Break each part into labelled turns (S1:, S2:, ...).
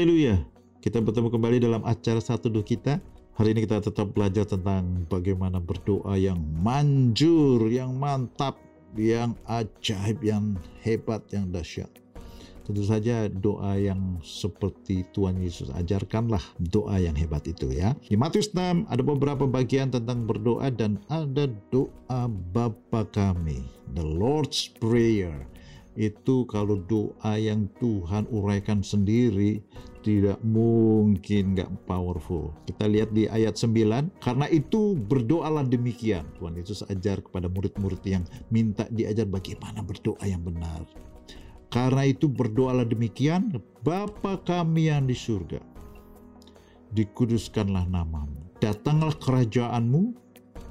S1: Haleluya. Kita bertemu kembali dalam acara satu duh kita. Hari ini kita tetap belajar tentang bagaimana berdoa yang manjur, yang mantap, yang ajaib, yang hebat, yang dahsyat. Tentu saja doa yang seperti Tuhan Yesus ajarkanlah doa yang hebat itu ya. Di Matius 6 ada beberapa bagian tentang berdoa dan ada doa Bapa kami, the Lord's Prayer itu kalau doa yang Tuhan uraikan sendiri tidak mungkin nggak powerful. Kita lihat di ayat 9, karena itu berdoalah demikian. Tuhan Yesus ajar kepada murid-murid yang minta diajar bagaimana berdoa yang benar. Karena itu berdoalah demikian, Bapa kami yang di surga, dikuduskanlah namamu. Datanglah kerajaanmu,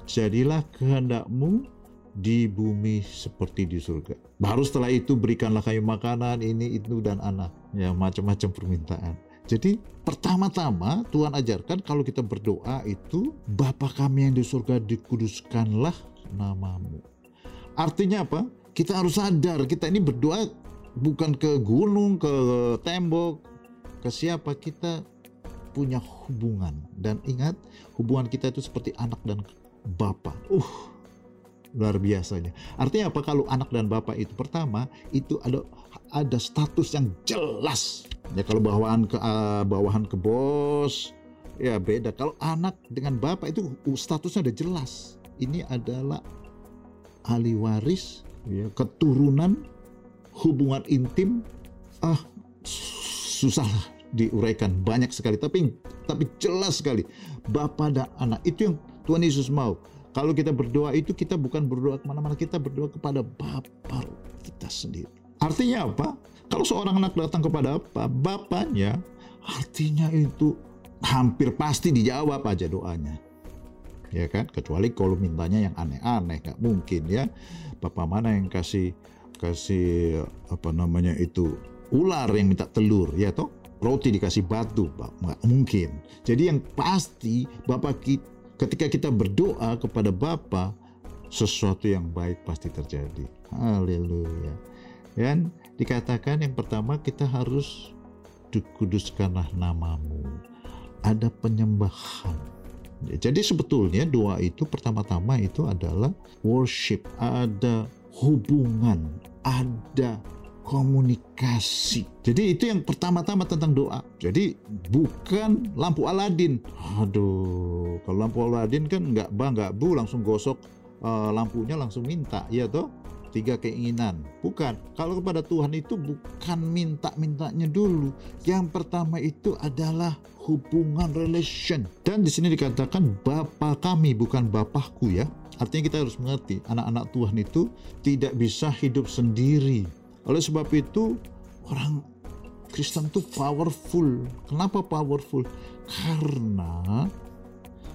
S1: jadilah kehendakmu di bumi seperti di surga. Baru setelah itu berikanlah kayu makanan ini itu dan anak ya macam-macam permintaan. Jadi pertama-tama Tuhan ajarkan kalau kita berdoa itu Bapa kami yang di surga dikuduskanlah namamu. Artinya apa? Kita harus sadar kita ini berdoa bukan ke gunung, ke tembok, ke siapa kita punya hubungan dan ingat hubungan kita itu seperti anak dan bapak. Uh, luar biasanya. Artinya apa? Kalau anak dan bapak itu pertama itu ada ada status yang jelas. Ya kalau bawahan ke uh, bawahan ke bos ya beda. Kalau anak dengan bapak itu statusnya udah jelas. Ini adalah ahli waris, ya, keturunan, hubungan intim. Ah susah diuraikan banyak sekali tapi tapi jelas sekali bapak dan anak itu yang Tuhan Yesus mau kalau kita berdoa itu kita bukan berdoa ke mana-mana, kita berdoa kepada Bapa kita sendiri. Artinya apa? Kalau seorang anak datang kepada apa? Bapaknya, artinya itu hampir pasti dijawab aja doanya. Ya kan? Kecuali kalau mintanya yang aneh-aneh, nggak mungkin ya. Bapak mana yang kasih kasih apa namanya itu ular yang minta telur, ya toh? Roti dikasih batu, nggak mungkin. Jadi yang pasti Bapak kita Ketika kita berdoa kepada Bapa, sesuatu yang baik pasti terjadi. Haleluya. Dan dikatakan yang pertama kita harus dikuduskanlah namamu. Ada penyembahan. Jadi sebetulnya doa itu pertama-tama itu adalah worship, ada hubungan, ada komunikasi. Jadi itu yang pertama-tama tentang doa. Jadi bukan lampu Aladin. Aduh, kalau lampu Aladin kan nggak bang nggak bu langsung gosok uh, lampunya langsung minta, ya toh? Tiga keinginan. Bukan. Kalau kepada Tuhan itu bukan minta-mintanya dulu. Yang pertama itu adalah hubungan relation. Dan di sini dikatakan Bapa kami bukan Bapakku ya. Artinya kita harus mengerti anak-anak Tuhan itu tidak bisa hidup sendiri oleh sebab itu orang Kristen itu powerful. Kenapa powerful? Karena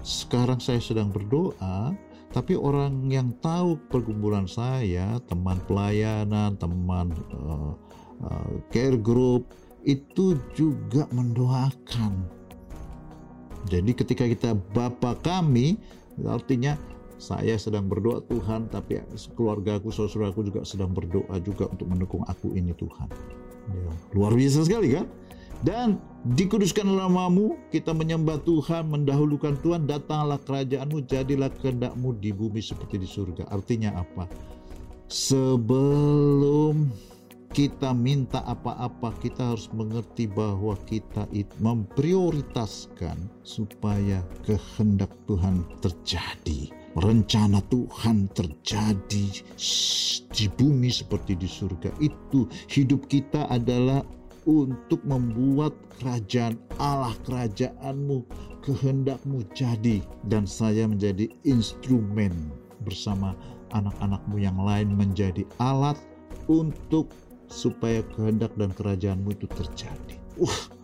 S1: sekarang saya sedang berdoa, tapi orang yang tahu pergumulan saya, teman pelayanan, teman uh, uh, care group, itu juga mendoakan. Jadi ketika kita Bapa kami, artinya saya sedang berdoa Tuhan, tapi keluarga aku, saudaraku juga sedang berdoa juga untuk mendukung aku ini Tuhan. Ya, luar biasa sekali kan? Dan dikuduskan namamu, kita menyembah Tuhan, mendahulukan Tuhan, datanglah kerajaanmu, jadilah kehendakmu di bumi seperti di surga. Artinya apa? Sebelum kita minta apa-apa, kita harus mengerti bahwa kita memprioritaskan supaya kehendak Tuhan terjadi rencana Tuhan terjadi di bumi seperti di surga. Itu hidup kita adalah untuk membuat kerajaan Allah, kerajaanmu, kehendakmu jadi. Dan saya menjadi instrumen bersama anak-anakmu yang lain menjadi alat untuk supaya kehendak dan kerajaanmu itu terjadi. Uh,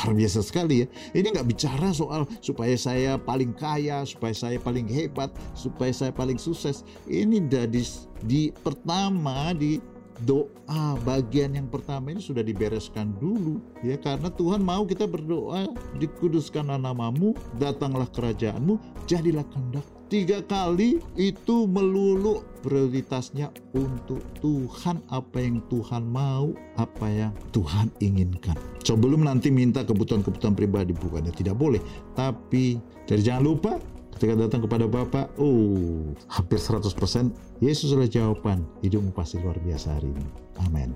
S1: luar biasa sekali ya. Ini nggak bicara soal supaya saya paling kaya, supaya saya paling hebat, supaya saya paling sukses. Ini dari di pertama di doa bagian yang pertama ini sudah dibereskan dulu ya karena Tuhan mau kita berdoa dikuduskanlah namamu datanglah kerajaanmu jadilah kehendak tiga kali itu melulu prioritasnya untuk Tuhan. Apa yang Tuhan mau apa yang Tuhan inginkan. Sebelum nanti minta kebutuhan-kebutuhan pribadi. Bukannya tidak boleh tapi jadi jangan lupa ketika datang kepada Bapak oh hampir 100% Yesus adalah jawaban. Hidupmu pasti luar biasa hari ini. Amin